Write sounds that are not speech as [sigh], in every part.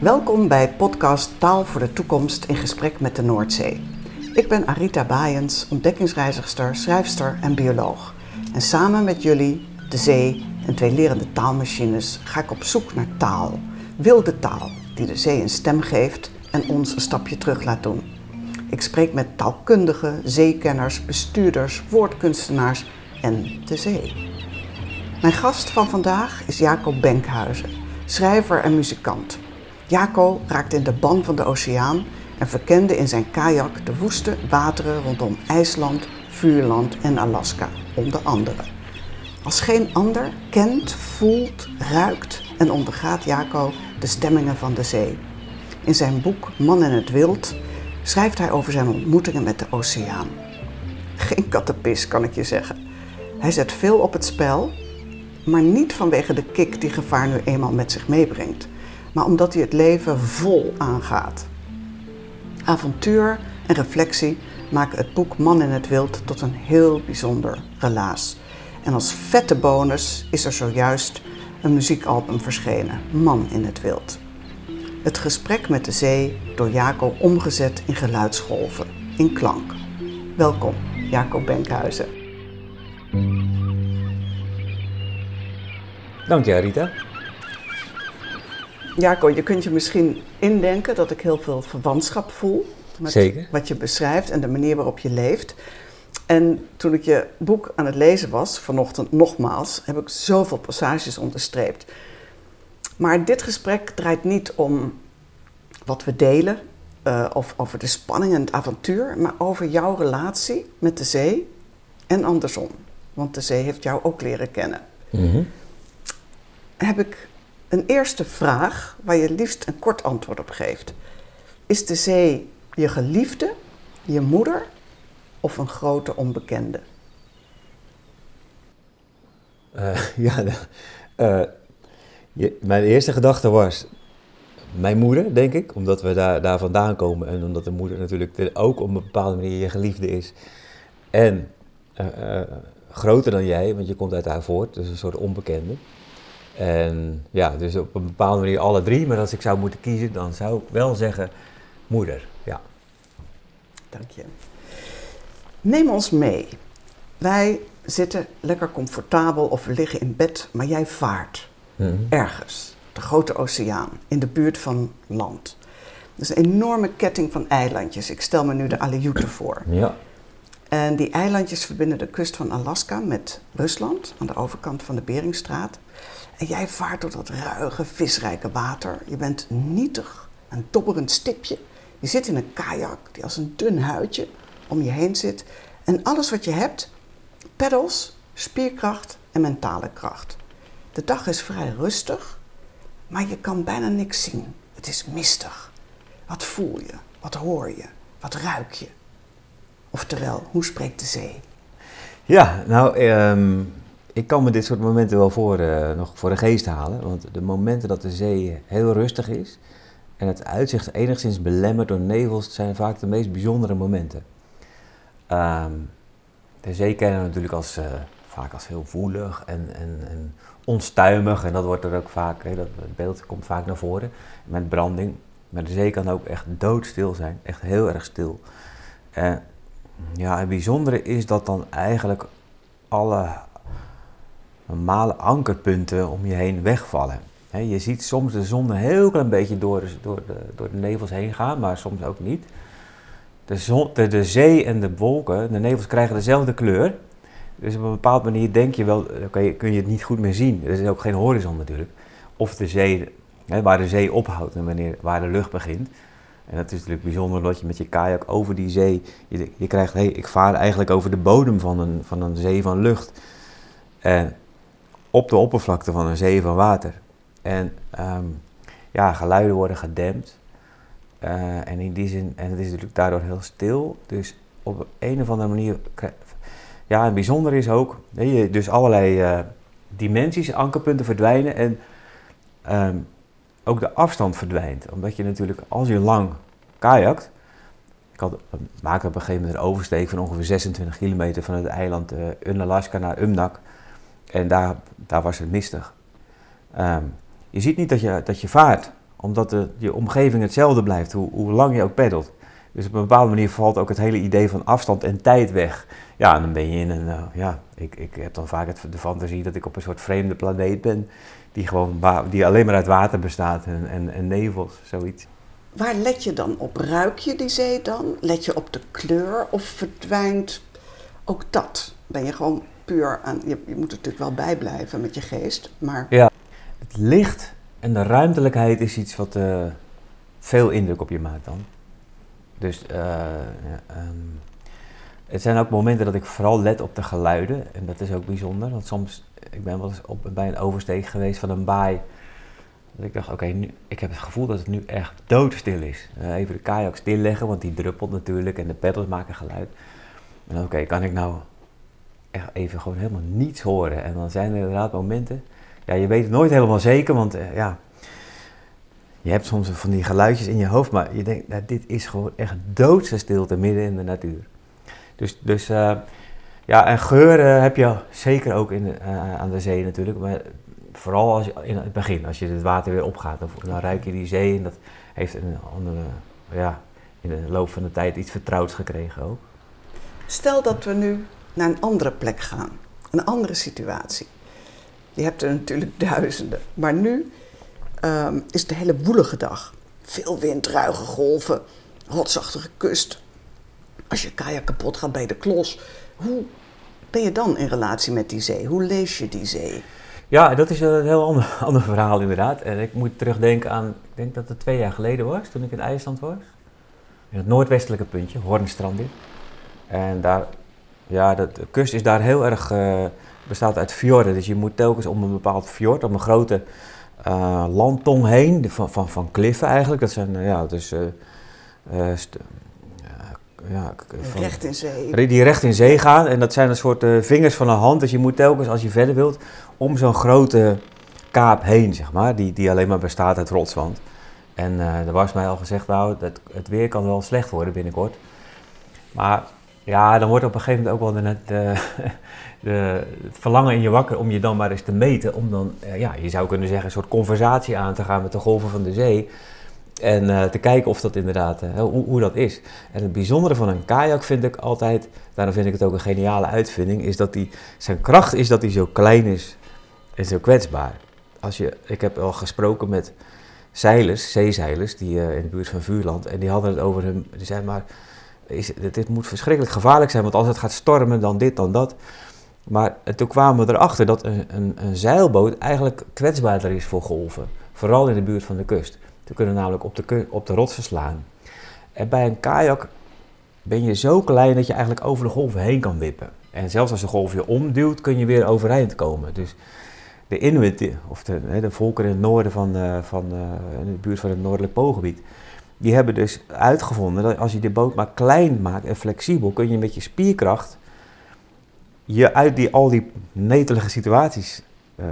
Welkom bij podcast Taal voor de Toekomst in gesprek met de Noordzee. Ik ben Arita Baaiens, ontdekkingsreizigster, schrijfster en bioloog. En samen met jullie, de zee en twee lerende taalmachines ga ik op zoek naar taal. Wilde taal, die de zee een stem geeft en ons een stapje terug laat doen. Ik spreek met taalkundigen, zeekenners, bestuurders, woordkunstenaars en de zee. Mijn gast van vandaag is Jaco Benkhuizen, schrijver en muzikant. Jaco raakte in de ban van de oceaan en verkende in zijn kajak de woeste wateren rondom IJsland, Vuurland en Alaska, onder andere. Als geen ander kent, voelt, ruikt en ondergaat Jaco de stemmingen van de zee. In zijn boek Man in het Wild schrijft hij over zijn ontmoetingen met de oceaan. Geen kattenpis, kan ik je zeggen. Hij zet veel op het spel, maar niet vanwege de kick die gevaar nu eenmaal met zich meebrengt, maar omdat hij het leven vol aangaat. Avontuur en reflectie maken het boek Man in het Wild tot een heel bijzonder relaas. En als vette bonus is er zojuist een muziekalbum verschenen, Man in het Wild. Het gesprek met de zee door Jaco omgezet in geluidsgolven, in klank. Welkom, Jaco Benkhuizen. Dank je, Rita. Jaco, je kunt je misschien indenken dat ik heel veel verwantschap voel met Zeker. wat je beschrijft en de manier waarop je leeft. En toen ik je boek aan het lezen was, vanochtend nogmaals, heb ik zoveel passages onderstreept. Maar dit gesprek draait niet om wat we delen, uh, of over de spanning en het avontuur, maar over jouw relatie met de zee en andersom. Want de zee heeft jou ook leren kennen. Mm Heb ik een eerste vraag waar je liefst een kort antwoord op geeft. Is de zee je geliefde, je moeder of een grote onbekende? Uh, [laughs] ja, uh, je, mijn eerste gedachte was mijn moeder, denk ik, omdat we daar, daar vandaan komen en omdat de moeder natuurlijk ook op een bepaalde manier je geliefde is. En uh, groter dan jij, want je komt uit haar voort, dus een soort onbekende. En ja, dus op een bepaalde manier alle drie, maar als ik zou moeten kiezen, dan zou ik wel zeggen moeder, ja. Dank je. Neem ons mee. Wij zitten lekker comfortabel of we liggen in bed, maar jij vaart Mm ergens, de grote oceaan, in de buurt van land. Dat is een enorme ketting van eilandjes. Ik stel me nu de Aleuten voor. Ja. En die eilandjes verbinden de kust van Alaska met Rusland, aan de overkant van de Beringstraat. En jij vaart door dat ruige, visrijke water. Je bent nietig, een dobberend stipje. Je zit in een kajak die als een dun huidje om je heen zit. En alles wat je hebt, peddels, spierkracht en mentale kracht. De dag is vrij rustig, maar je kan bijna niks zien. Het is mistig. Wat voel je? Wat hoor je? Wat ruik je? Oftewel, hoe spreekt de zee? Ja, nou, ehm, ik kan me dit soort momenten wel voor, uh, nog voor de geest halen. Want de momenten dat de zee heel rustig is en het uitzicht enigszins belemmerd door nevels, zijn vaak de meest bijzondere momenten. Um, de zee kennen we natuurlijk als, uh, vaak als heel voelig en, en, en, onstuimig. En dat wordt er ook vaak, hè, dat beeld komt vaak naar voren met branding. Maar de zee kan ook echt doodstil zijn, echt heel erg stil. En ja, het bijzondere is dat dan eigenlijk alle normale ankerpunten om je heen wegvallen. Je ziet soms de zon een heel klein beetje door door, de, door de nevels heen gaan, maar soms ook niet. De, zon, de, zee en de wolken, de nevels krijgen dezelfde kleur. Dus op een bepaalde manier denk je wel, kun je, het niet goed meer zien. Er is ook geen horizon natuurlijk. Of de zee, waar de zee ophoudt en wanneer, waar de lucht begint. En dat is natuurlijk bijzonder dat je met je kajak over die zee, je, je krijgt, hé, hey, ik vaar eigenlijk over de bodem van een, van een zee van lucht. En op de oppervlakte van een zee van water. En um, ja, geluiden worden gedempt. Uh, en in die zin, en het is natuurlijk daardoor heel stil. Dus op een of andere manier, ja, en bijzonder is ook, je, dus allerlei uh, dimensies, ankerpunten verdwijnen en um, ook de afstand verdwijnt. Omdat je natuurlijk, als je lang kajakt, ik had, op een gegeven moment een oversteek van ongeveer 26 kilometer van het eiland uh, Unalaska naar Umnak. En daar, daar was het mistig. Ehm, je ziet niet dat je, dat je vaart, omdat de, je omgeving hetzelfde blijft, hoe, hoe lang je ook peddelt. Dus op een bepaalde manier valt ook het hele idee van afstand en tijd weg. Ja, en dan ben je in een, uh, ja, ik, ik heb dan vaak het, de fantasie dat ik op een soort vreemde planeet ben, die gewoon die alleen maar uit water bestaat en, en, en nevels, zoiets. Waar let je dan op? Ruik je die zee dan? Let je op de kleur of verdwijnt ook dat? Ben je gewoon puur aan. Je, je moet er natuurlijk wel bijblijven met je geest, maar. Ja, het licht en de ruimtelijkheid is iets wat uh, veel indruk op je maakt dan. Dus uh, um, het zijn ook momenten dat ik vooral let op de geluiden. En dat is ook bijzonder. Want soms, ik ben wel eens op, bij een oversteek geweest van een baai. Dat ik dacht, oké, nu ik heb het gevoel dat het nu echt doodstil is. Uh, even de kajak stilleggen, want die druppelt natuurlijk en de peddels maken geluid. En oké, kan ik nou echt even gewoon helemaal niets horen? En dan zijn er inderdaad momenten, ja, je weet het nooit helemaal zeker, want uh, ja, je hebt soms van die geluidjes in je hoofd, maar je denkt, nou, dit is gewoon echt doodse stilte midden in de natuur. Dus, dus uh, ja, en geuren heb je zeker ook in, uh, aan de zee natuurlijk, maar vooral als je, in het begin, als je het water weer opgaat, dan, dan ruik je die zee en dat heeft een andere, ja, in de loop van de tijd iets vertrouwds gekregen ook. Stel dat we nu naar een andere plek gaan, een andere situatie. Je hebt er natuurlijk [laughs] duizenden, maar nu um, is het een hele woelige dag. Veel wind, ruige golven, rotsachtige kust. Als je kajak kapot gaat bij de klos, hoe ben je dan in relatie met die zee? Hoe lees je die zee? Ja, dat is een heel ander, [laughs] ander verhaal inderdaad. En ik moet terugdenken aan, ik denk dat het twee jaar geleden was, toen ik in IJsland was. In het noordwestelijke puntje, Hornstrand En daar, ja, de, de kust is daar heel erg, uh, bestaat uit fjorden. Dus je moet telkens om een bepaald fjord, om een grote uh, landtong heen, van, van, van kliffen eigenlijk. Dat zijn, uh, ja, dus... ja, van, recht in zee. Die recht in zee gaan. En dat zijn een soort vingers van een hand. Dus je moet telkens, als je verder wilt, om zo'n grote kaap heen, zeg maar. Die, die alleen maar bestaat uit rotswand. En uh, er was mij al gezegd, nou, dat, het weer kan wel slecht worden binnenkort. Maar ja, dan wordt op een gegeven moment ook wel de, de, [laughs] de, het verlangen in je wakker om je dan maar eens te meten. Om dan, uh, ja, je zou kunnen zeggen, een soort conversatie aan te gaan met de golven van de zee. En uh, te kijken of dat inderdaad, uh, hoe, hoe, dat is. En het bijzondere van een kajak vind ik altijd, daarom vind ik het ook een geniale uitvinding, is dat die, zijn kracht is dat hij zo klein is en zo kwetsbaar. Als je, ik heb al gesproken met zeilers, zeezeilers, die uh, in de buurt van Vuurland, en die hadden het over hun, die zeiden maar, is, dit moet verschrikkelijk gevaarlijk zijn, want als het gaat stormen, dan dit, dan dat. Maar toen kwamen we erachter dat een, een, een zeilboot eigenlijk kwetsbaarder is voor golven. Vooral in de buurt van de kust. Ze kunnen namelijk op de, op de rotsen slaan. En bij een kajak ben je zo klein dat je eigenlijk over de golven heen kan wippen. En zelfs als de golf je omduwt, kun je weer overeind komen. Dus de Inuit, of de, de volkeren in het noorden van, uh, van uh, in de buurt van het Noordelijk Poolgebied, die hebben dus uitgevonden dat als je de boot maar klein maakt en flexibel, kun je met je spierkracht je uit die, al die netelige situaties uh,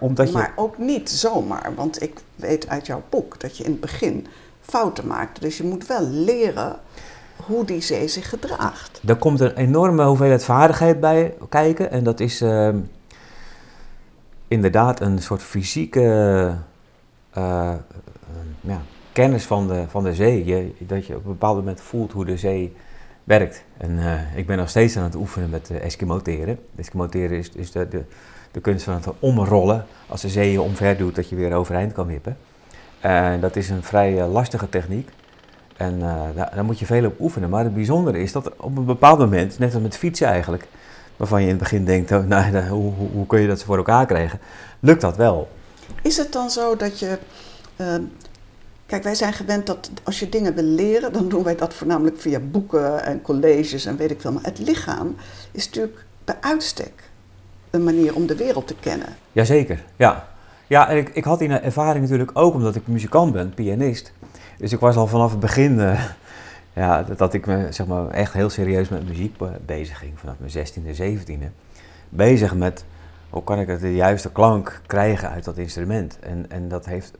Omdat maar ook niet zomaar, want ik weet uit jouw boek dat je in het begin fouten maakte. Dus je moet wel leren hoe die zee zich gedraagt. Er komt een enorme hoeveelheid vaardigheid bij kijken en dat is uh, inderdaad een soort fysieke uh, ja, kennis van de, van de zee. Je, dat je op een bepaald moment voelt hoe de zee werkt. En uh, ik ben nog steeds aan het oefenen met uh, Eskimoteren. Eskimoteren is, is de, de, de, kunst van het omrollen. Als de zee je omver doet, dat je weer overeind kan wippen. En dat is een vrij uh, lastige techniek. En daar, daar, moet je veel op oefenen. Maar het bijzondere is dat op een bepaald moment, net als met fietsen eigenlijk, waarvan je in het begin denkt, oh, nou, hoe, hoe, hoe kun je dat voor elkaar krijgen, lukt dat wel. Is het dan zo dat je Kijk, wij zijn gewend dat als je dingen wil leren, dan doen wij dat voornamelijk via boeken en colleges en weet ik veel. Maar het lichaam is natuurlijk bij uitstek een manier om de wereld te kennen. Jazeker, ja. Ja, en ik, ik had die ervaring natuurlijk ook omdat ik muzikant ben, pianist. Dus ik was al vanaf het begin, uh, [laughs] ja, dat ik me zeg maar, echt heel serieus met muziek bezig ging, vanaf mijn 16e, 17e. Bezig met hoe kan ik de juiste klank krijgen uit dat instrument. En, en dat heeft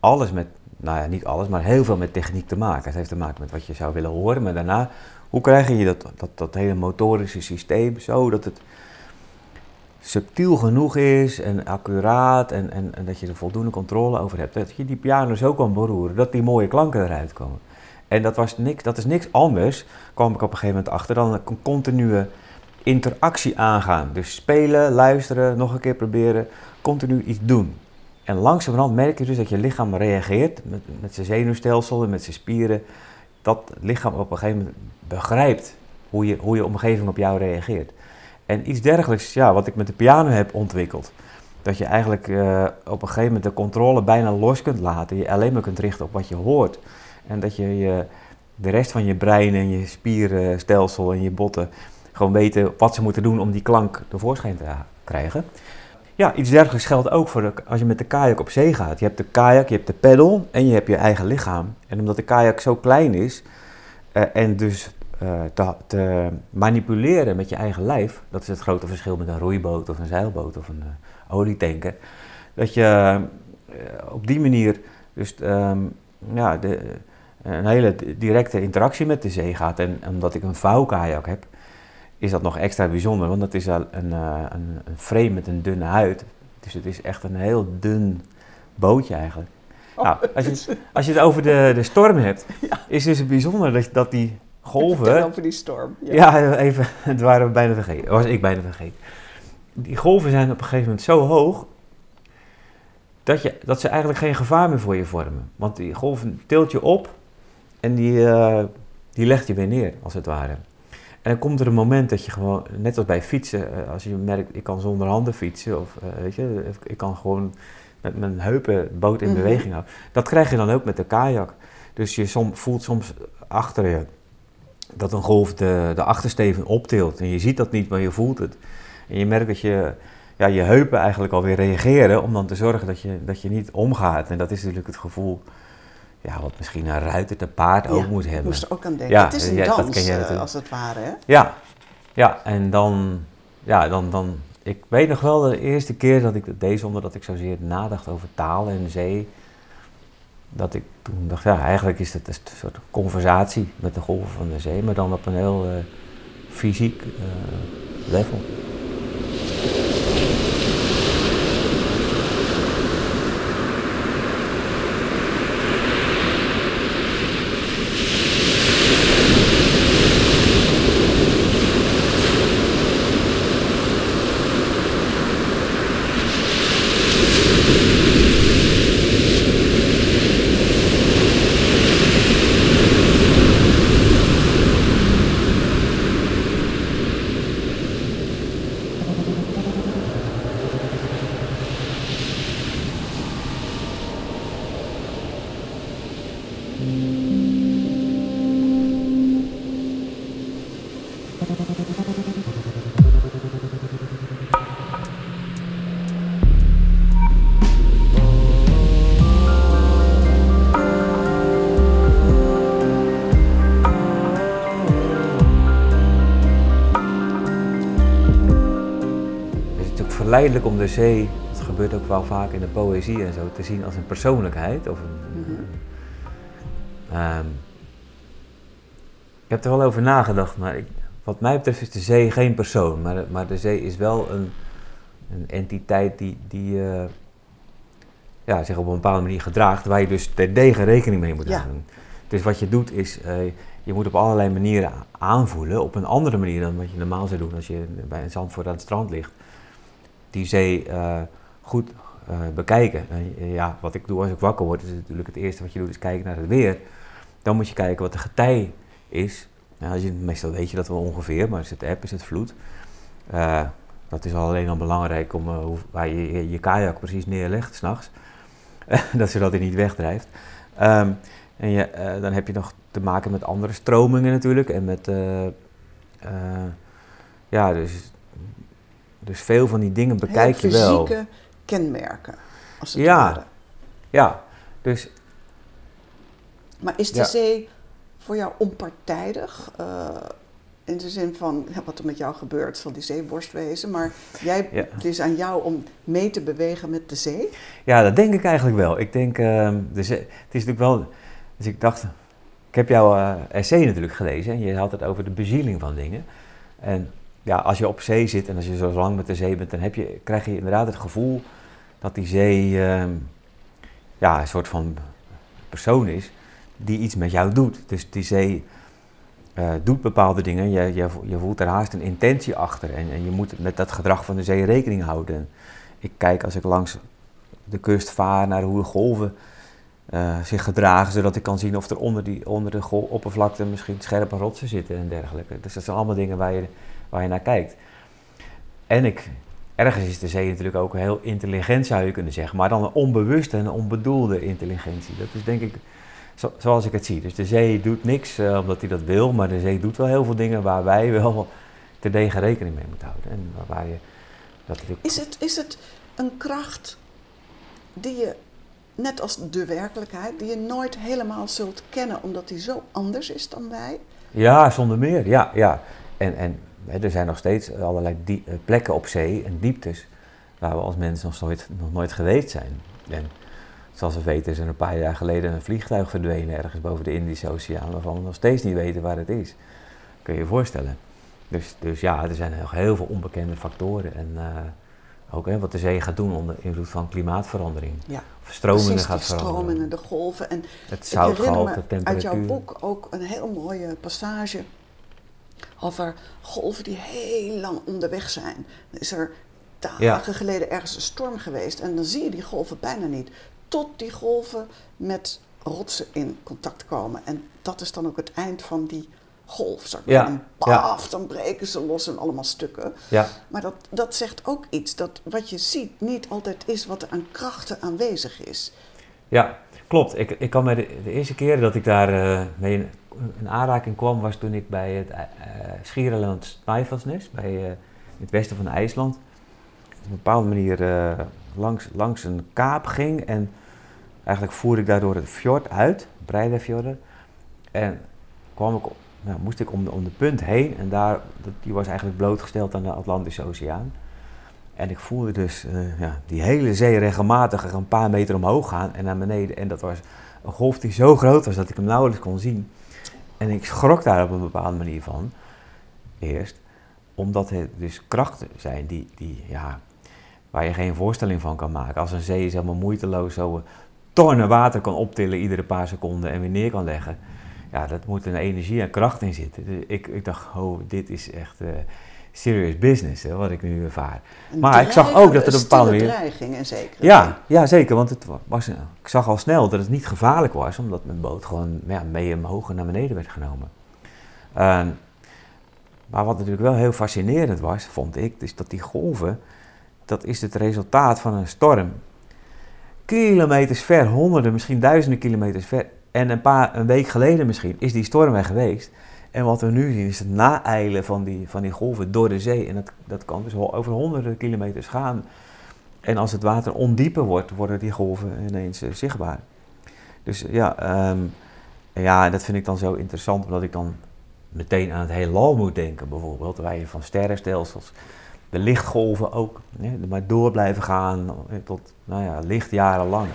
alles met nou ja, niet alles, maar heel veel met techniek te maken. Het heeft te maken met wat je zou willen horen, maar daarna, hoe krijg je dat, dat, dat hele motorische systeem zo dat het subtiel genoeg is en accuraat en, en, dat je er voldoende controle over hebt. Dat je die piano zo kan beroeren, dat die mooie klanken eruit komen. En dat, was niks, dat is niks anders, kwam ik op een gegeven moment achter, dan een continue interactie aangaan. Dus spelen, luisteren, nog een keer proberen, continu iets doen. En langzamerhand merk je dus dat je lichaam reageert met, met zijn zenuwstelsel en met zijn spieren. Dat het lichaam op een gegeven moment begrijpt hoe je, hoe je omgeving op jou reageert. En iets dergelijks, ja, wat ik met de piano heb ontwikkeld. Dat je eigenlijk uh, op een gegeven moment de controle bijna los kunt laten. Je alleen maar kunt richten op wat je hoort. En dat je, je de rest van je brein en je spierenstelsel en je botten gewoon weten wat ze moeten doen om die klank tevoorschijn te krijgen. Ja, iets dergelijks geldt ook voor als je met de kajak op zee gaat. Je hebt de kajak, je hebt de peddel en je hebt je eigen lichaam. En omdat de kajak zo klein is uh, en dus uh, te, manipuleren met je eigen lijf, dat is het grote verschil met een roeiboot of een zeilboot of een uh, olietanker, dat je op die manier dus um, ja, de, een hele directe interactie met de zee gaat. En omdat ik een vouwkajak heb, is dat nog extra bijzonder, want dat is een, een, een, frame met een dunne huid. Dus het is echt een heel dun bootje eigenlijk. Oh, nou, als, je, als je het over de, de storm hebt, [laughs] ja. is dus het bijzonder dat, dat die golven... over die storm. Ja, ja even, [laughs] het waren we bijna vergeten. was ik bijna vergeten. Die golven zijn op een gegeven moment zo hoog, dat, je, dat ze eigenlijk geen gevaar meer voor je vormen. Want die golven tilt je op en die, uh, die legt je weer neer, als het ware. En dan komt er een moment dat je gewoon, net als bij fietsen, eh, als je merkt, ik kan zonder handen fietsen, of uh, weet je, ik kan gewoon met mijn heupen boot in mhm. beweging houden. Dat krijg je dan ook met de kajak. Dus je som, voelt soms achter je dat een golf de, de achtersteven optilt. En je ziet dat niet, maar je voelt het. En je merkt dat je, ja, je heupen eigenlijk alweer reageren om dan te zorgen dat je, dat je niet omgaat. En dat is natuurlijk het gevoel ja, wat misschien een ruiter te paard ook moet hebben. moest ook aan denken. Ja, het is een dans, uh, als het ware. Hè? Ja, ja en dan, ja, dan, dan, ik weet nog wel de eerste keer dat ik dat deed zonder dat ik zozeer nadacht over taal en zee. Dat ik toen dacht, ja, eigenlijk is het een soort conversatie met de golven van de zee, maar dan op een heel uh, fysiek uh, level. Verleidelijk om de zee, dat gebeurt ook wel vaak in de poëzie en zo, te zien als een persoonlijkheid. Of een, mm ik heb er wel over nagedacht, maar ik, wat mij betreft is de zee geen persoon, maar, maar de zee is wel een, een entiteit die, die uh, ja, zich op een bepaalde manier gedraagt, waar je dus terdege rekening mee moet houden. Dus wat je doet is, uh, je moet op allerlei manieren aanvoelen, op een andere manier dan wat je normaal zou doen als je bij een zandvoort aan het strand ligt die zee uh, goed uh, bekijken. Uh, ja, wat ik doe als ik wakker word, is natuurlijk het eerste wat je doet, is kijken naar het weer. Dan moet je kijken wat de getij is. Als je, meestal weet je dat wel ongeveer, maar is het app, is het vloed. dat is al alleen al belangrijk om hoe, waar je, je, je kajak precies neerlegt s'nachts. [laughs] dat zodat hij niet wegdrijft. Um, en je, dan heb je nog te maken met andere stromingen natuurlijk. En met, ja, dus dus veel van die dingen bekijk je wel. fysieke kenmerken, als het ja. ware. Ja, dus... Maar is de zee voor jou onpartijdig? Uh, in de zin van ja, wat er met jou gebeurt, zal die zee worst wezen. Maar jij, het is aan jou om mee te bewegen met de zee? Ja, dat denk ik eigenlijk wel. Ik denk, uh, de zee, het is natuurlijk wel... Dus ik dacht, ik heb jouw uh, essay natuurlijk gelezen en je had het over de bezieling van dingen. En ja, als je op zee zit en als je zo lang met de zee bent, dan heb je, krijg je inderdaad het gevoel dat die zee ehm, ja, een soort van persoon is die iets met jou doet. Dus die zee uh, doet bepaalde dingen, je, je, je, voelt er haast een intentie achter en, en je moet met dat gedrag van de zee rekening houden. Ik kijk als ik langs de kust vaar naar hoe de golven uh, zich gedragen, zodat ik kan zien of er onder, die, onder de oppervlakte misschien scherpe rotsen zitten en dergelijke. Dus dat zijn allemaal dingen waar je, waar je naar kijkt. En ik, ergens is de zee natuurlijk ook heel intelligent, zou je kunnen zeggen, maar dan een onbewuste en onbedoelde intelligentie. Dat is denk ik zo, zoals ik het zie. Dus de zee doet niks uh, omdat hij dat wil, maar de zee doet wel heel veel dingen waar wij wel terdege rekening mee moeten houden. En waar je, dat is, het, is het een kracht die je net als de werkelijkheid, die je nooit helemaal zult kennen omdat die zo anders is dan wij? Ja, zonder meer. Ja, ja. En, en er zijn nog steeds allerlei die, eh, plekken op zee en dieptes waar we als mensen nog nooit, nog nooit geweest zijn. En zoals we weten is er een paar jaar geleden een vliegtuig verdwenen ergens boven de Indische Oceaan, waarvan we nog steeds niet weten waar het is. Kun je je voorstellen. Dus, dus ja, er zijn nog heel veel onbekende factoren. En, uh, ook hè, wat de zee gaat doen onder invloed van klimaatverandering. Ja. Of stromingen Precies, gaat veranderen. stromingen, de golven. En het zoutgehalte, de temperatuur. Uit jouw boek ook een heel mooie passage over golven die heel lang onderweg zijn. Dan is er dagen geleden ergens een storm geweest en dan zie je die golven bijna niet. Tot die golven met rotsen in contact komen. En dat is dan ook het eind van die golf. Zeg maar. Ja. En paf, dan breken ze los en allemaal stukken. Ja. Maar dat, dat zegt ook iets, dat wat je ziet niet altijd is wat er aan krachten aanwezig is. Ja, klopt. Ik, ik kan me de, eerste keer dat ik daar uh, mee in, in, aanraking kwam, was toen ik bij het uh, Schiereiland Snæfellsnes, bij uh, het westen van IJsland, op een bepaalde manier langs, langs een kaap ging. En eigenlijk voerde ik daardoor het fjord uit, Breidefjorden. En kwam ik nou, moest ik om de, om de punt heen en daar, die was eigenlijk blootgesteld aan de Atlantische Oceaan. En ik voelde dus uh, ja, die hele zee regelmatig een paar meter omhoog gaan en naar beneden. En dat was een golf die zo groot was dat ik hem nauwelijks kon zien. En ik schrok daar op een bepaalde manier van. Eerst, omdat het dus krachten zijn die, die, ja, waar je geen voorstelling van kan maken. Als een zee is helemaal moeiteloos zo tonnen water kan optillen iedere paar seconden en weer neer kan leggen ja, dat moet een energie en kracht in zitten. Dus ik, ik dacht, oh, dit is echt uh, serious business, hè, wat ik nu ervaar. maar ik zag ook dat er een bepaalde manier... dreiging en zeker. Ja, ja, zeker, want het was, ik zag al snel dat het niet gevaarlijk was, omdat mijn boot gewoon ja, mee omhoog en naar beneden werd genomen. Uh, maar wat natuurlijk wel heel fascinerend was, vond ik, dus dat die golven, dat is het resultaat van een storm. Kilometers ver, honderden, misschien duizenden kilometers ver, en een, paar, een week geleden misschien is die storm weg geweest. En wat we nu zien is het naeilen van die, van die golven door de zee. En dat, dat kan dus over honderden kilometers gaan. En als het water ondieper wordt, worden die golven ineens uh, zichtbaar. Dus ja, um, ja, dat vind ik dan zo interessant, omdat ik dan meteen aan het heelal moet denken, bijvoorbeeld. Waar je van sterrenstelsels, de lichtgolven ook, maar door blijven gaan tot nou ja, lichtjaren lang.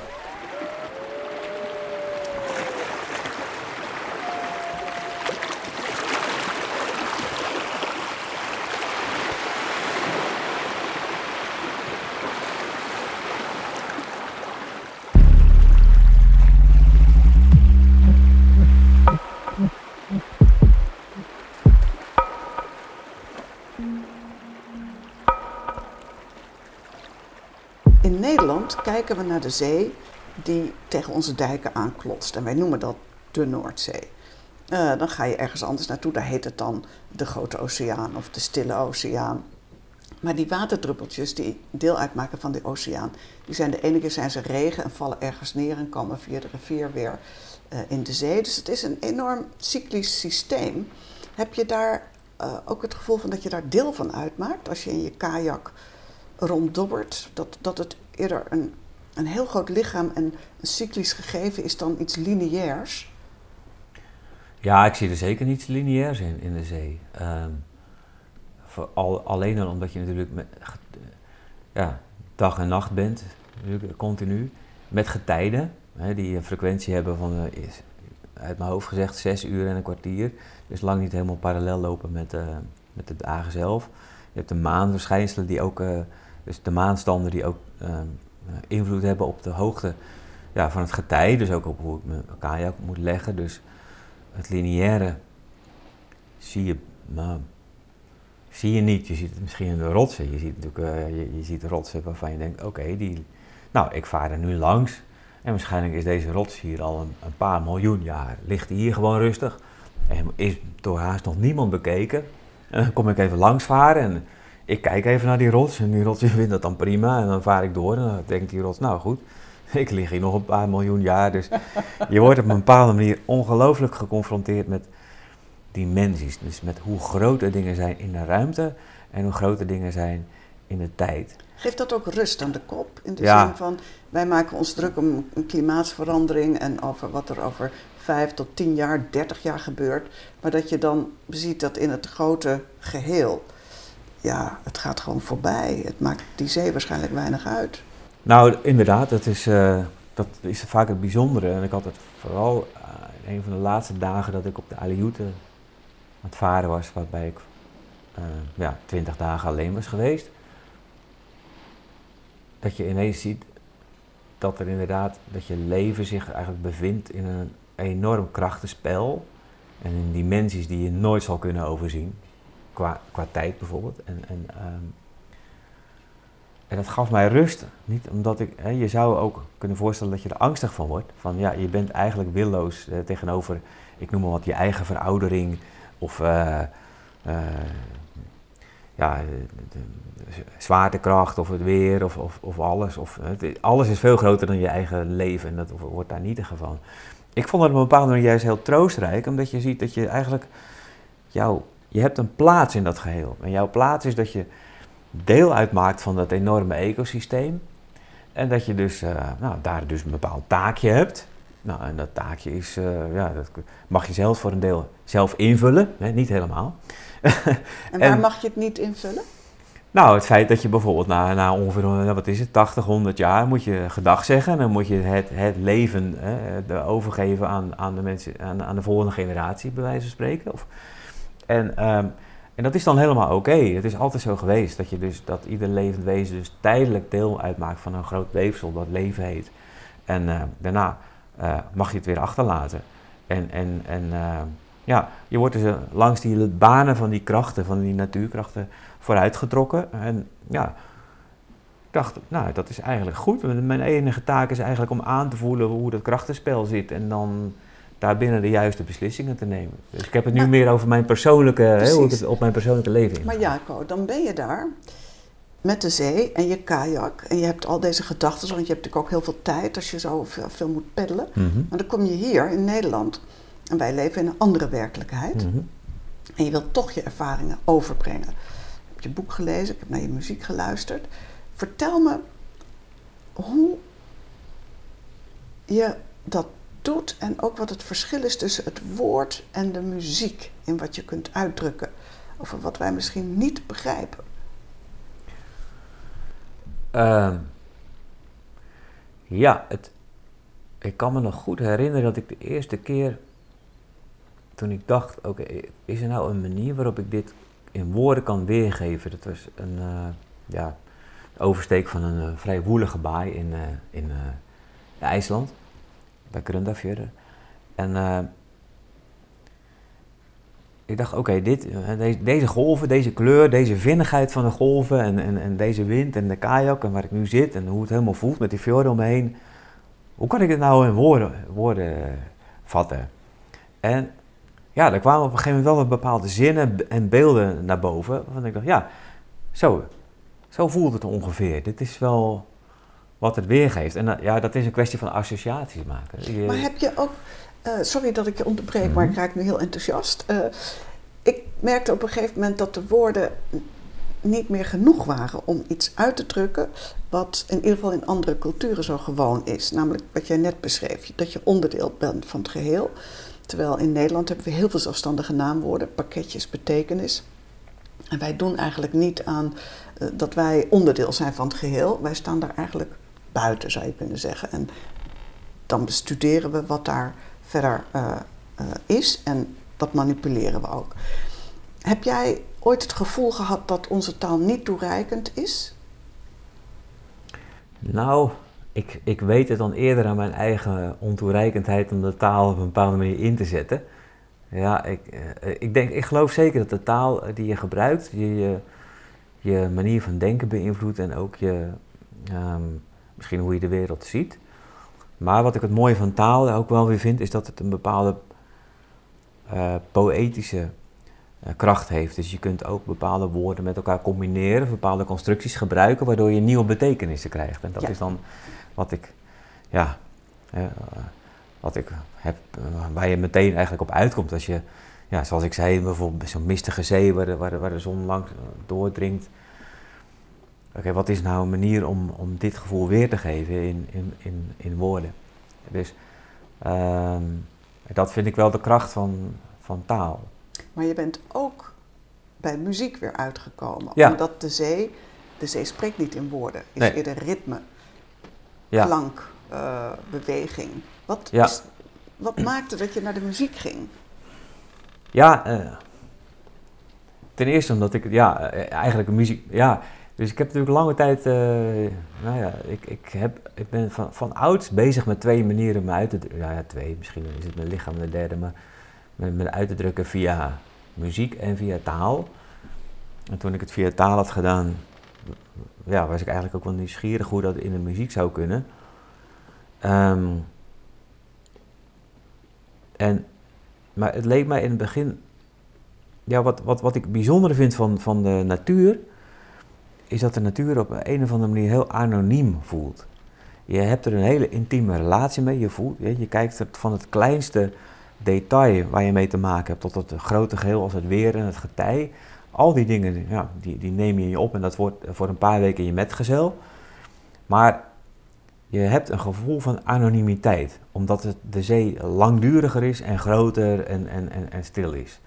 Kijken we naar de zee die tegen onze dijken aanklotst. En wij noemen dat de Noordzee. Uh, dan ga je ergens anders naartoe, daar heet het dan de Grote Oceaan of de Stille Oceaan. Maar die waterdruppeltjes die deel uitmaken van die oceaan, die zijn de ene keer zijn ze regen en vallen ergens neer en komen via de rivier weer uh, in de zee. Dus het is een enorm cyclisch systeem. Heb je daar uh, ook het gevoel van dat je daar deel van uitmaakt als je in je kajak ronddobbert? Dat, dat het eerder een, een heel groot lichaam en een cyclisch gegeven is dan iets lineairs. Ja, ik zie er zeker niets lineairs in, in de zee. Um, al, alleen al omdat je natuurlijk met, ja, dag en nacht bent, continu, met getijden, hè, die een frequentie hebben van, uh, uit mijn hoofd gezegd, zes uur en een kwartier. Dus lang niet helemaal parallel lopen met, uh, met de dagen zelf. Je hebt de maanverschijnselen die ook, dus de maanstanden die ook ehm, invloed hebben op de hoogte ja, van het getij. Dus ook op hoe ik mijn kajak moet leggen. Dus het lineaire zie je, nou, zie je niet. Je ziet het misschien in de rotsen. Je ziet natuurlijk uh, je, ziet rotsen waarvan je denkt, oké, die, nou, ik vaar er nu langs. En waarschijnlijk is deze rots hier al een, een, paar miljoen jaar. Ligt hier gewoon rustig. En is door haast nog niemand bekeken. En dan kom ik even langs varen en ik kijk even naar die rots. En die rots [laughs] vindt dat dan prima. En dan vaar ik door en dan denkt die rots, nou goed, [laughs] ik lig hier nog een paar miljoen jaar. Dus [laughs] je wordt op een bepaalde manier ongelooflijk geconfronteerd met dimensies. Dus met hoe grote dingen zijn in de ruimte en hoe grote dingen zijn in de tijd. Geeft dat ook rust aan de kop? In de zin van, wij maken ons druk om een klimaatsverandering en over wat er over vijf tot tien jaar, dertig jaar gebeurt. Maar dat je dan ziet dat in het grote geheel, ja, het gaat gewoon voorbij. Het maakt die zee waarschijnlijk weinig uit. Nou, inderdaad, dat is, uh, dat is vaak het bijzondere. En ik had het vooral uh, een van de laatste dagen dat ik op de Aleute aan het varen was, waarbij ik uh, ja, twintig dagen alleen was geweest. Dat je ineens ziet dat er inderdaad, dat je leven zich eigenlijk bevindt in een enorm krachtenspel. En in dimensies die je nooit zal kunnen overzien. Qua, qua tijd bijvoorbeeld. En, en um, en dat gaf mij rust. Niet omdat ik, hè, je zou ook kunnen voorstellen dat je er angstig van wordt. Van ja, je bent eigenlijk willoos eh, tegenover, ik noem maar wat, je eigen veroudering. Of uh, uh, ja, de, zwaartekracht of het weer of, of, of alles. Of, het, alles is veel groter dan je eigen leven en dat wordt daar niet van. Ik vond het op een bepaalde manier juist heel troostrijk, omdat je ziet dat je eigenlijk, jou, je hebt een plaats in dat geheel. En jouw plaats is dat je deel uitmaakt van dat enorme ecosysteem. En dat je dus uh, nou, daar dus een bepaald taakje hebt. Nou, en dat taakje is, uh, ja, dat mag je zelf voor een deel zelf invullen, hè, niet helemaal. [laughs] en waar mag je het niet invullen? Nou, het feit dat je bijvoorbeeld na, na ongeveer, nou, wat is het, 80, 100 jaar moet je gedag zeggen. En dan moet je het, het leven hè, overgeven aan, aan, de mensen, aan, aan de volgende generatie, bij wijze van spreken. Of, en um, en dat is dan helemaal oké. Het is altijd zo geweest dat, je dus, dat ieder levend wezen dus tijdelijk deel uitmaakt van een groot weefsel dat leven heet. En uh, daarna uh, mag je het weer achterlaten. En, en, en uh, ja, je wordt dus langs die banen van die krachten, van die natuurkrachten, vooruitgetrokken. En ja, ik dacht, nou, dat is eigenlijk goed. Mijn enige taak is eigenlijk om aan te voelen hoe dat krachtenspel zit. En dan daarbinnen de juiste beslissingen te nemen. Dus ik heb het nu meer over mijn persoonlijke, hè, hoe ik het op mijn persoonlijke leven in. Maar Jaco, dan ben je daar met de zee en je kajak en je hebt al deze gedachten, want je hebt natuurlijk ook heel veel tijd als je zo veel, moet peddelen. Mm Maar dan kom je hier in Nederland en wij leven in een andere werkelijkheid. Mhm. En je wilt toch je ervaringen overbrengen. Ik heb je boek gelezen, ik heb naar je muziek geluisterd. Vertel me hoe je dat doet en ook wat het verschil is tussen het woord en de muziek in wat je kunt uitdrukken over wat wij misschien niet begrijpen. Uh, ja, het, ik kan me nog goed herinneren dat ik de eerste keer toen ik dacht, oké, is er nou een manier waarop ik dit in woorden kan weergeven? Dat was een uh, ja, oversteek van een uh, vrij woelige baai in, uh, in IJsland bij Grundafjörður. En uh, ik dacht, oké, dit, deze, deze, golven, deze kleur, deze vinnigheid van de golven en, en, en, deze wind en de kajak en waar ik nu zit en hoe het helemaal voelt met die fjorden omheen. Hoe kan ik dit nou in woorden, woorden vatten? En ja, er kwamen op een gegeven moment wel bepaalde zinnen en beelden naar boven. Waarvan ik dacht, ja, zo, zo voelt het ongeveer. Dit is wel wat het weergeeft. En ja, dat is een kwestie van associaties maken. Je... Maar heb je ook, uh, sorry dat ik je onderbreek, mm -hmm. maar ik raak nu heel enthousiast. Uh, ik merkte op een gegeven moment dat de woorden niet meer genoeg waren om iets uit te drukken wat in ieder geval in andere culturen zo gewoon is. Namelijk wat jij net beschreef, dat je onderdeel bent van het geheel. Terwijl in Nederland hebben we heel veel zelfstandige naamwoorden, pakketjes, betekenis. En wij doen eigenlijk niet aan uh, dat wij onderdeel zijn van het geheel. Wij staan daar eigenlijk buiten, zou je kunnen zeggen. En dan bestuderen we wat daar verder uh, uh, is en dat manipuleren we ook. Heb jij ooit het gevoel gehad dat onze taal niet toereikend is? Nou, ik, ik weet het dan eerder aan mijn eigen ontoereikendheid om de taal op een bepaalde manier in te zetten. Ja, ik, eh, ik, denk, ik geloof zeker dat de taal die je gebruikt, je, je, je manier van denken beïnvloedt en ook je, ehm, misschien hoe je de wereld ziet. Maar wat ik het mooie van taal ook wel weer vind, is dat het een bepaalde uh, poëtische uh, kracht heeft. Dus je kunt ook bepaalde woorden met elkaar combineren, bepaalde constructies gebruiken, waardoor je nieuwe betekenissen krijgt. En dat Ja. is dan wat ik, ja, eh, wat ik heb, eh, waar je meteen eigenlijk op uitkomt als je, ja, zoals ik zei, bijvoorbeeld bij zo'n mistige zee waar de, waar de, waar de zon langs eh, doordringt. Oké, wat is nou een manier om, om dit gevoel weer te geven in, in, in, in woorden? Dus ehm, dat vind ik wel de kracht van, van taal. Maar je bent ook bij muziek weer uitgekomen. Ja. Omdat de zee, de zee spreekt niet in woorden, is Nee. eerder ritme, Ja. klank, eh, beweging. Wat, Ja. is- wat maakte dat je naar de muziek ging? Ja, eh, ten eerste omdat ik, ja, eh, eigenlijk muziek, ja. Dus ik heb natuurlijk lange tijd, eh, nou ja, ik, ik, heb, ik ben van, van ouds bezig met twee manieren me uit te drukken. Ja, ja, twee, misschien is het mijn lichaam de derde, maar me, me uit te drukken via muziek en via taal. En toen ik het via taal had gedaan, ja, was ik eigenlijk ook wel nieuwsgierig hoe dat in de muziek zou kunnen. Ehm, en, maar het leek mij in het begin, ja, wat, wat, wat ik bijzonder vind van, van de natuur, is dat de natuur op een of andere manier heel anoniem voelt. Je hebt er een hele intieme relatie mee. Je, voelt, je, je kijkt van het kleinste detail waar je mee te maken hebt, tot het grote geheel als het weer en het getij. Al die dingen, ja, die, die neem je in je op en dat wordt voor een paar weken je metgezel. Maar je hebt een gevoel van anonimiteit, omdat het, de zee langduriger is en groter en, en, en, en stil is.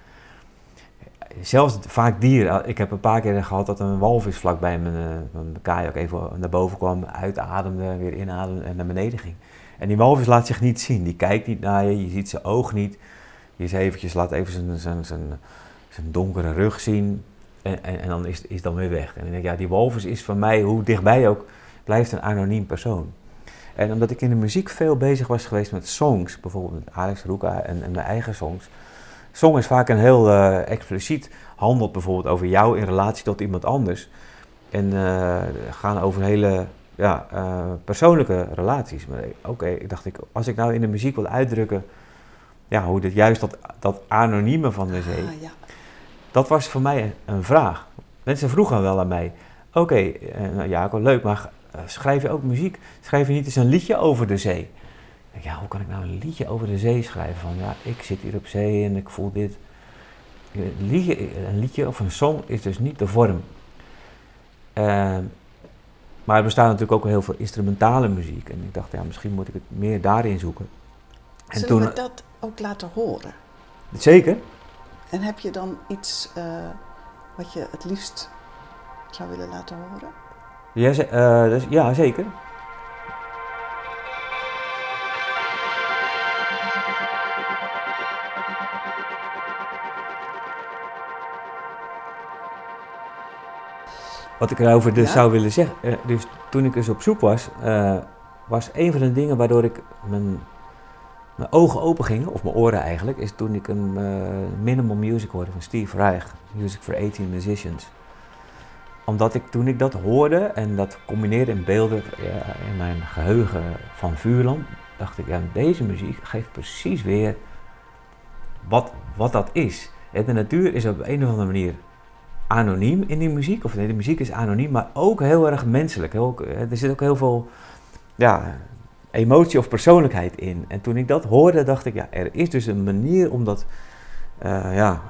Zelfs vaak dieren. Ik heb een paar keer gehad dat een walvis vlakbij mijn, eh, mijn kajak even naar boven kwam, uitademde, weer inademde en naar beneden ging. En die walvis laat zich niet zien. Die kijkt niet naar je, je ziet zijn oog niet. Je eens eventjes laat even zijn, zijn, zijn, zijn donkere rug zien en, en, dan is, is dan weer weg. En dan denk ik, ja, die walvis is voor mij, hoe dichtbij ook, blijft een anoniem persoon. En omdat ik in de muziek veel bezig was geweest met songs, bijvoorbeeld met Alex Roeka en, en mijn eigen songs. Song is vaak een heel eh, expliciet, handelt bijvoorbeeld over jou in relatie tot iemand anders. En eh, gaan over hele ja, eh, persoonlijke relaties. Maar oké, ik dacht ik, als ik nou in de muziek wil uitdrukken, ja, hoe dit juist dat, dat anonieme van de zee, Ah, ja. dat was voor mij een, een vraag. Mensen vroegen wel aan mij, oké, eh, nou, Jacob, leuk, maar schrijf je ook muziek? Schrijf je niet eens een liedje over de zee? Ik denk, ja, hoe kan ik nou een liedje over de zee schrijven? Van ja, ik zit hier op zee en ik voel dit. Een liedje, een liedje of een song is dus niet de vorm. Ehm, maar er bestaat natuurlijk ook heel veel instrumentale muziek. En ik dacht, ja, misschien moet ik het meer daarin zoeken. En Zullen toen, we dat ook laten horen? zeker, En heb je dan iets eh, wat je het liefst zou willen laten horen? ja, eh, dus, ja, zeker. Wat ik erover dus Ja? zou willen zeggen, eh, dus toen ik dus op zoek was, eh, was een van de dingen waardoor ik mijn, mijn ogen open gingen, of mijn oren eigenlijk, is toen ik een eh, minimal music hoorde van Steve Reich, Music for 18 Musicians. Omdat ik toen ik dat hoorde en dat combineerde in beelden ja, in mijn geheugen van Vuurland, dacht ik, ja, deze muziek geeft precies weer wat, wat dat is. En de natuur is op een of andere manier anoniem in die muziek. Of nee, de muziek is anoniem, maar ook heel erg menselijk. Heel, er zit ook heel veel ja, emotie of persoonlijkheid in. En toen ik dat hoorde, dacht ik, ja, er is dus een manier om dat eh, ja,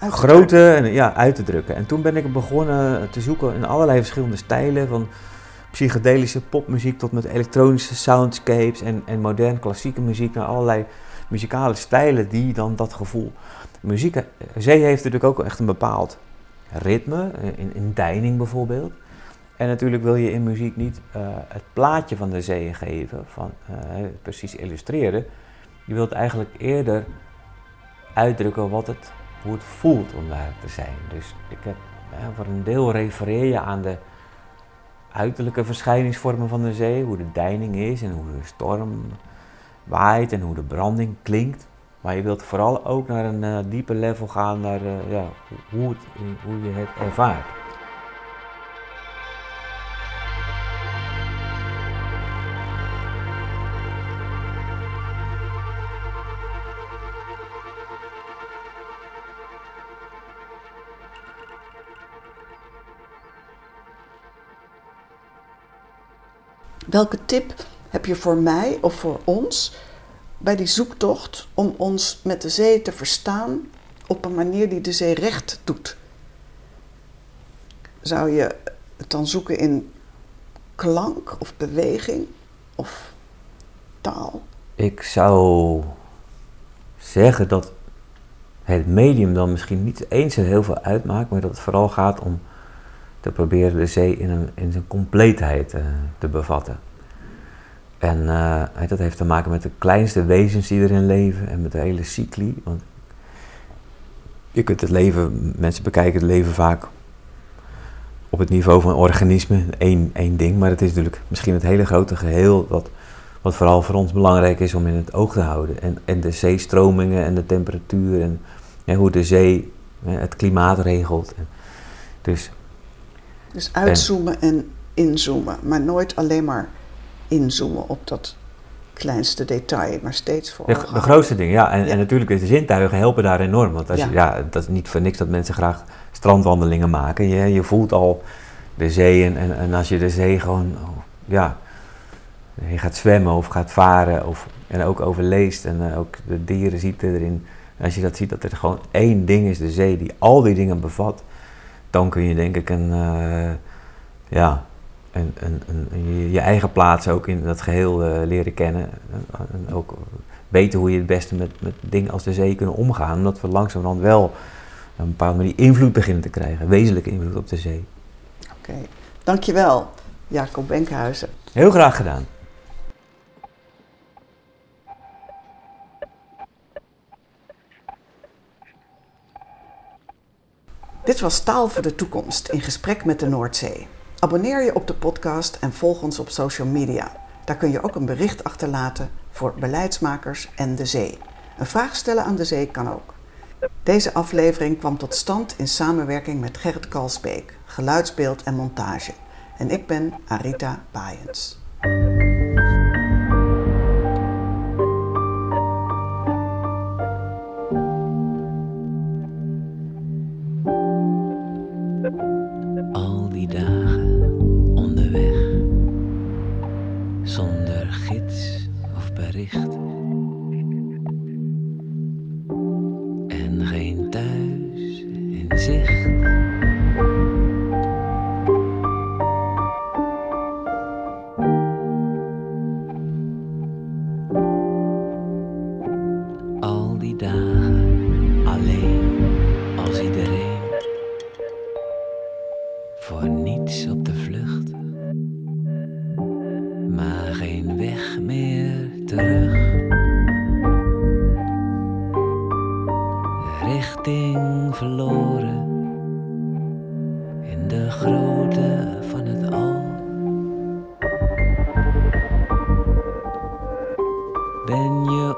grote en, ja, uit te drukken. En toen ben ik begonnen te zoeken in allerlei verschillende stijlen. Van psychedelische popmuziek tot met elektronische soundscapes en, en modern klassieke muziek naar allerlei muzikale stijlen die dan dat gevoel. Muziek, zee heeft natuurlijk ook echt een bepaald ritme, in, in deining bijvoorbeeld. En natuurlijk wil je in muziek niet eh, het plaatje van de zee geven, van, eh, precies illustreren. Je wilt eigenlijk eerder uitdrukken wat het hoe het voelt om daar te zijn. Dus ik heb voor een deel refereer je aan de uiterlijke verschijningsvormen van de zee, hoe de deining is en hoe de storm waait en hoe de branding klinkt. Maar je wilt vooral ook naar een uh, dieper level gaan, naar uh, ja, hoe, het, hoe je het ervaart. Welke tip heb je voor mij of voor ons bij die zoektocht om ons met de zee te verstaan op een manier die de zee recht doet? Zou je het dan zoeken in klank of beweging of taal? Ik zou zeggen dat het medium dan misschien niet eens heel veel uitmaakt, maar dat het vooral gaat om te proberen de zee in, een, in zijn compleetheid uh, te bevatten. En uh, dat heeft te maken met de kleinste wezens die erin leven en met de hele cycli. Want je kunt het leven, mensen bekijken het leven vaak op het niveau van organismen, één, één ding. Maar het is natuurlijk misschien het hele grote geheel wat, wat vooral voor ons belangrijk is om in het oog te houden. En, en de zeestromingen en de temperatuur en hoe de zee het klimaat regelt. Dus, dus uitzoomen en, en inzoomen, maar nooit alleen maar inzoomen op dat kleinste detail, maar steeds voor. De, de grootste dingen, ja. En, en natuurlijk, de zintuigen helpen daar enorm. Want als ja. Dat is niet voor niks dat mensen graag strandwandelingen maken. Je, je voelt al de zee en, en, en als je de zee gewoon, oh, ja, je gaat zwemmen of gaat varen of, en ook overleest en uh, ook de dieren ziet erin. En als je dat ziet, dat er gewoon één ding is, de zee, die al die dingen bevat, dan kun je denk ik een, uh, ja, en, en, en, je, eigen plaats ook in dat geheel uh, leren kennen. En ook weten hoe je het beste met, met dingen als de zee kunnen omgaan. Omdat we langzamerhand wel op een bepaalde manier invloed beginnen te krijgen. Wezenlijke invloed op de zee. Oké, okay. dankjewel Jacob Benkhuizen. Heel graag gedaan. Dit was Taal voor de Toekomst in gesprek met de Noordzee. Abonneer je op de podcast en volg ons op social media. Daar kun je ook een bericht achterlaten voor beleidsmakers en de zee. Een vraag stellen aan de zee kan ook. Deze aflevering kwam tot stand in samenwerking met Gerrit Kalsbeek, geluidsbeeld en montage. En ik ben Arita Baaiens.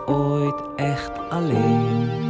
Ben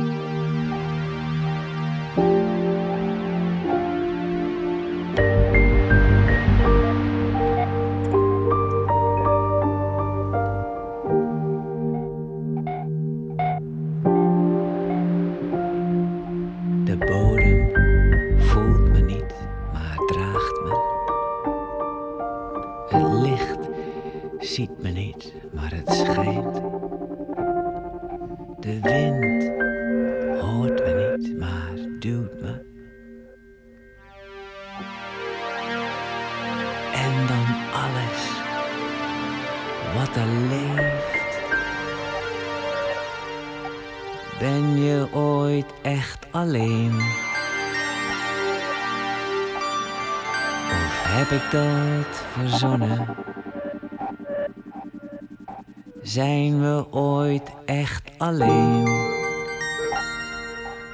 Zijn we ooit echt alleen?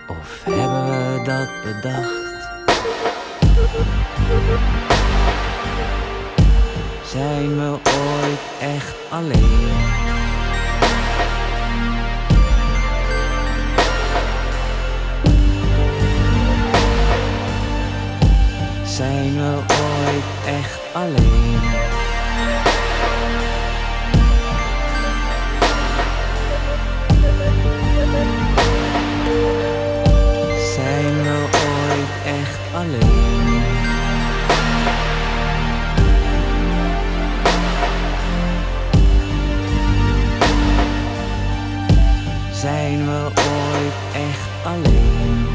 Of hebben dat bedacht? Zijn we ooit echt alleen? Zijn we ooit echt alleen. Zijn we ooit echt alleen?